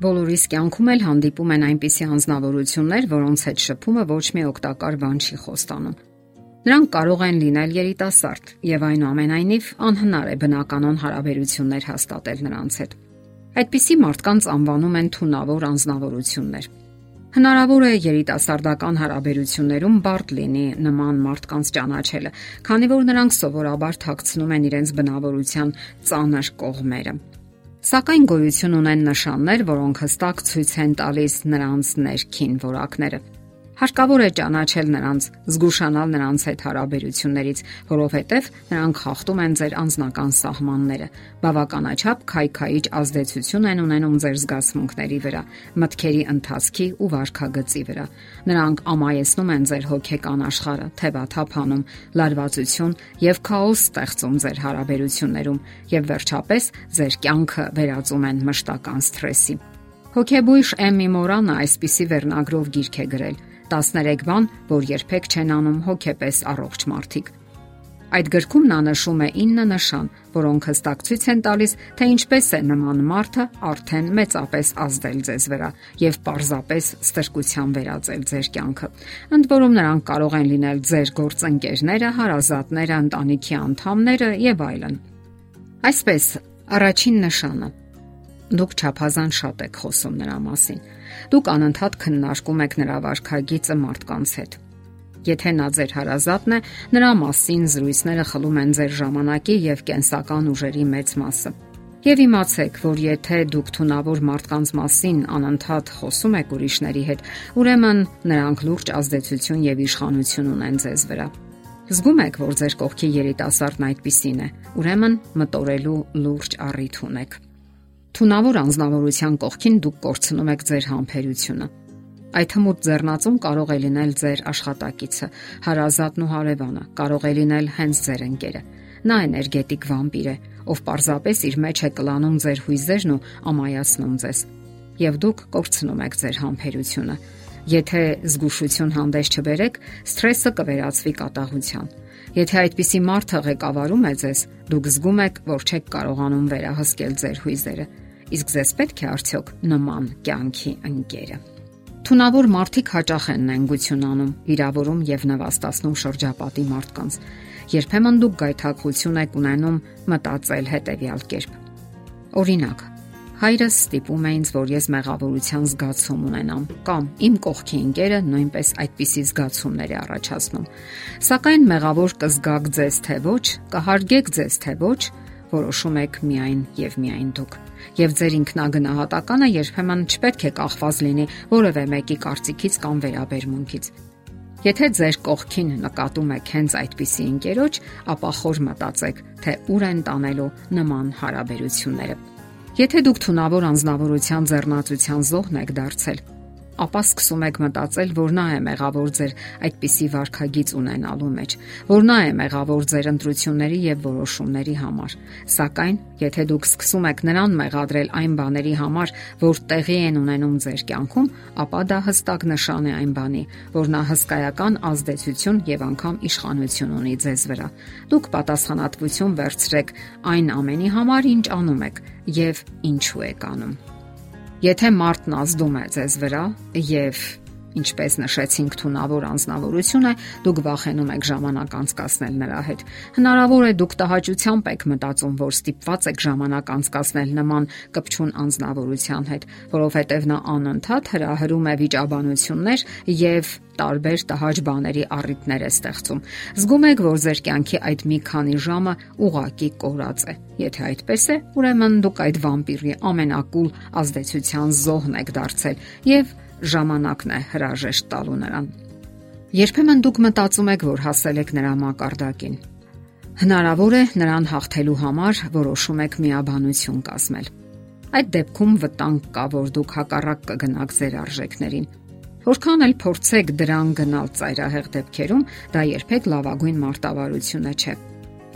Բոլորիս կյանքում էլ հանդիպում են այնպիսի անznավորություններ, որոնց հետ շփումը ոչ մի օգտակար բան չի խոստանում։ Նրանք կարող են լինել երիտասարդ, եւ այնուամենայնիվ անհնար է բնականon հարաբերություններ հաստատել նրանց հետ։ Այդպիսի մարդկանց անվանում են թունավոր անznավորություններ։ Հնարավոր է երիտասարդական հարաբերություններում բարդ լինի նման մարդկանց ճանաչելը, քանի որ նրանք սովորաբար թաքցնում են իրենց բնավորության ծանր կողմերը։ Սակայն գոյություն ունեն նշաններ, որոնք հստակ ցույց են տալիս նրանց ներքին որակները։ Հարկավոր է ճանաչել նրանց, զգուշանալ նրանց հետ հարաբերություններից, որովհետև նրանք խախտում են ձեր անձնական սահմանները։ Բավականաչափ քայքայիչ ազդեցություն են ունենում ձեր զգացմունքների վրա, մտքերի ընթացքի ու վարքագծի վրա։ Նրանք ամայեցնում են ձեր հոգեկան աշխարհը, թևաթափանում, լարվածություն եւ քաոս ստեղծում ձեր հարաբերություններում եւ վերջապես ձեր կյանքը վերածում են մշտական սթրեսի։ Հոգեբույժ Էմի Մորանը այսպիսի վերնագրով գիրք է գրել 13 բան, որ երբեք չեն անում հոգեպես առողջ մարդիկ։ Այդ գրքում նա նշում է 9 նշան, որոնք հստակ ցույց են տալիս, թե ինչպես է նման մարդը արդեն մեծապես ազդել ձեզ վրա եւ պարզապես ստրկության վերածել ձեր կյանքը։ Ընդ որում նրանք կարող են լինել ձեր գործընկերները, հարազատները, ընտանիքի անդամները եւ այլն։ Այսպես, առաջին նշանը Դուք ճափազան շատ եք խոսում նրա մասին։ Դուք անընդհատ քննարկում եք նրա վարքագիծը մարդկանց հետ։ Եթե նա ձեր հարազատն է, նրա մասին զրույցները խլում են ձեր ժամանակի եւ կենսական ուժերի մեծ մասը։ Եվ իմացեք, որ եթե դուք թունավոր մարդկանց մասին անընդհատ խոսում եք ուրիշների հետ, ուրեմն նրանք լուրջ ազդեցություն եւ իշխանություն ունեն ձեզ վրա։ Զգում եք, որ ձեր կողքի երիտասարդն այդպիսին է, ուրեմն մտորելու լուրջ առիթ ունեք։ Թունավոր անznավորության կողքին դուք կորցնում եք ձեր համբերությունը։ Այդ հմուտ ձեռնածուն կարող է լինել ձեր աշխատակիցը, հարազատն ու հարևանը, կարող է լինել հենց ձեր ընկերը։ Նա էներգետիկ վամպիր է, ով պարզապես իր մեջ է կլանում ձեր հույզերն ու ամայացնում ձեզ։ Եվ դուք կորցնում եք ձեր համբերությունը։ Եթե զգուշություն հանդես չբերեք, սթրեսը կվերածվի կատաղության։ Եթե այդպիսի մարդը ղեկավարում է ձեզ, դուք զգում եք, որ չեք կարողանում վերահսկել ձեր հույզերը Իսկ ձեզ պետք է արդյոք նման կյանքի ընկերը։ Թունավոր մարդիկ հաճախ են նենգություն անում, վիրավորում եւ նվաստացնում շրջապատի մարդկանց։ Երբեմն դուք գայթակղություն եք ունենում մտածել հետեւյալ կերպ։ Օրինակ, հայրս ստիպում է ինձ, որ ես մեղավորության զգացում ունենամ, կամ իմ կողքի ընկերը նույնպես այդպիսի զգացումներ է առաջացնում։ Սակայն մեղավոր կզգաք ձեզ թե ոչ, կհարգեք ձեզ թե ոչ, որոշում եք միայն եւ միայն դուք։ Եվ ձեր ինքնագնահատականը երբեմն չպետք է կախված լինի որևէ մեկի կարծիքից կամ վերաբերմունքից։ Եթե ձեր կողքին նկատում եք հենց այդպիսի ընկերոջ, ապա խոր մտածեք, թե ուր են տանելու նման հարաբերությունները։ Եթե դուք թունավոր անznավորության ձեռնացության զոհն եք դարձել, ապա սկսում եք մտածել, որ նա է մեղավոր ձեր այդպիսի վարքագիծ ունենալու մեջ, որ նա է մեղավոր ձեր ընտրությունների եւ որոշումների համար։ Սակայն, եթե դուք սկսում եք նրան մեղադրել այն բաների համար, որ տեղի են ունենում ձեր կյանքում, ապա դա հստակ նշան է այն բանի, որ նա հսկայական ազդեցություն եւ անգամ իշխանություն ունի ձեզ վրա։ Դուք պատասխանատվություն վերցրեք այն ամենի համար, ինչ անում եք եւ ինչու եք անում։ Եթե մարդն ազդում է ձեզ վրա եւ Ինչպես նշեցինք, թունավոր անznավորություն է, դուք վախենում եք ժամանակ անցկасնել նրա հետ։ Հնարավոր է դուք տհաճությամբ եք մտածում, որ ստիպված եք ժամանակ անցկасնել նման կպչուն անznավորության հետ, որովհետև նա անընդհատ հրահրում է վիճաբանություններ եւ տարբեր տհաճ բաների առիթներ է ստեղծում։ Զգում եք, որ ձեր կյանքի այդ մի քանի ժամը ուղակի կորած է։ Եթե այդպես է, ուրեմն դուք այդ վամպիրի ամենակուլ ազդեցության զոհն եք դարձել եւ ժամանակն է հրաժեշտ տալու նրան։ Երբեմն դուք մտածում եք, որ հասել եք նրա մակարդակին։ Հնարավոր է նրան հաղթելու համար որոշում եք միաբանություն կազմել։ Այդ դեպքում վտանգ կա, որ դուք հակառակ կգնաք ձեր արժեքներին։ Որքան էլ փորձեք դրան գնալ ծայրահեղ դեպքերում, դա երբեք լավագույն մարտավարությունը չէ։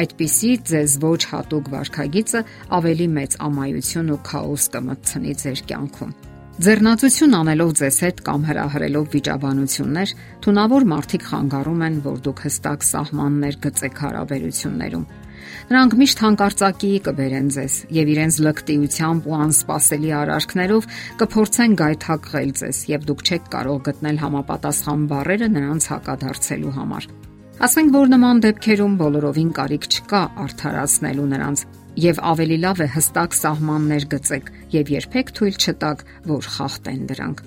Այդպիսի ձեզ ոչ հատուկ վարքագիծը ավելի մեծ ամայություն ու քաոս կմտցնի ձեր կյանքում։ Ձեռնացություն անելով ձեզ հետ կամ հրահրելով վիճաբանություններ, թունավոր մարդիկ խանգարում են, որ դուք հստակ սահմաններ գծեք հարաբերություններում։ Նրանք միշտ հանկարծակի կբերեն ձեզ եւ իրենց լկտիությամբ ու անսպասելի արարքներով կփորձեն գայթակղել ձեզ եւ դուք չեք կարող գտնել համապատասխան բառերը նրանց հակադարձելու համար։ Ասենք որ նման դեպքերում բոլորովին կարիք չկա արդարացնելու նրանց եւ ավելի լավ է հստակ սահմաններ գծեք եւ երբեք թույլ չտաք, որ խախտեն դրանք։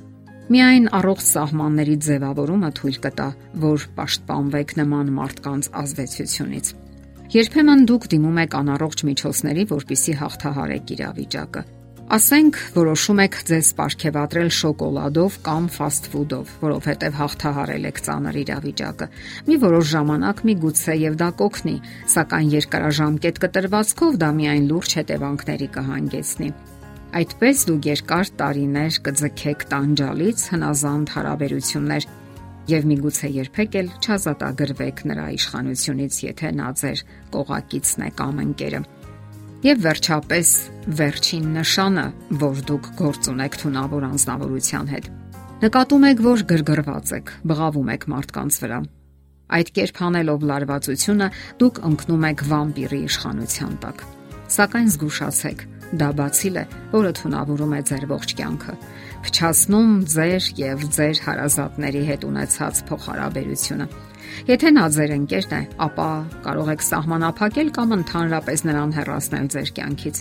Միայն առողջ սահմանների ձևավորումը թույլ կտա, որ պաշտպանվեք նման մարդկանց ազդեցությունից։ Երբեմն դուք դիմում եք անառողջ միջոցների, որpիսի հաղթահարեք իրավիճակը։ Ասենք, որոշում եք ձեզ ապարգևատրել շոկոլադով կամ ֆաստ ֆուդով, որովհետև հաղթահարել եք ծանր իրավիճակը։ Մի որոշ ժամանակ մի գուցե եւ դա կօգնի, սակայն երկարաժամկետ կտրվածքով դա միայն լուրջ հետևանքների կհանգեցնի։ Այդպես դուք երկար տարիներ կձգեք տանջալից հնազանդ հարաբերություններ եւ միգուցե երբեք էլ չազատագրվեք նրա իշխանությունից, եթե նա ձեր կողակիցն է կամ ընկերը։ Եվ վերջապես վերջին նշանը, որ դուք գործ ունեք թունավոր անznավորության հետ։ Նկատում եք, որ գրգռված եք, բղավում եք մարդկանց վրա։ Այդ կերպ հանելով լարվածությունը դուք ընկնում եք վամպիրի իշխանության տակ։ Սակայն զգուշացեք, Դա բացիլ է, որը թունավորում է ձեր ողջ կյանքը, փչացնում ձեր եւ ձեր հարազատների հետ ունեցած փոխհարաբերությունը։ Եթե նա ձեր ընկերն է, ապա կարող եք սահմանափակել կամ ընդհանրապես նրան հեռացնել ձեր կյանքից։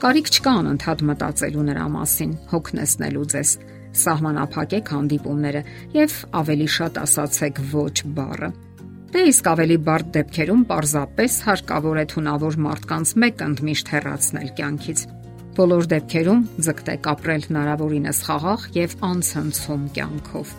Կարիք չկա անընդհատ մտածելու նրա մասին, հոգնեցնելու ձեզ։ Սահմանափակեք հանդիպումները եւ ավելի շատ ասացեք ոչ բառը։ Դե իսկ ավելի բարդ դեպքերում պարզապես հարկավոր է թունավոր մարդկանց մեկ ընդմիշտ հեռացնել կյանքից։ Բոլոր դեպքերում ձգտեք ապրել հնարավորինս խաղաղ եւ անցնցում կյանքով։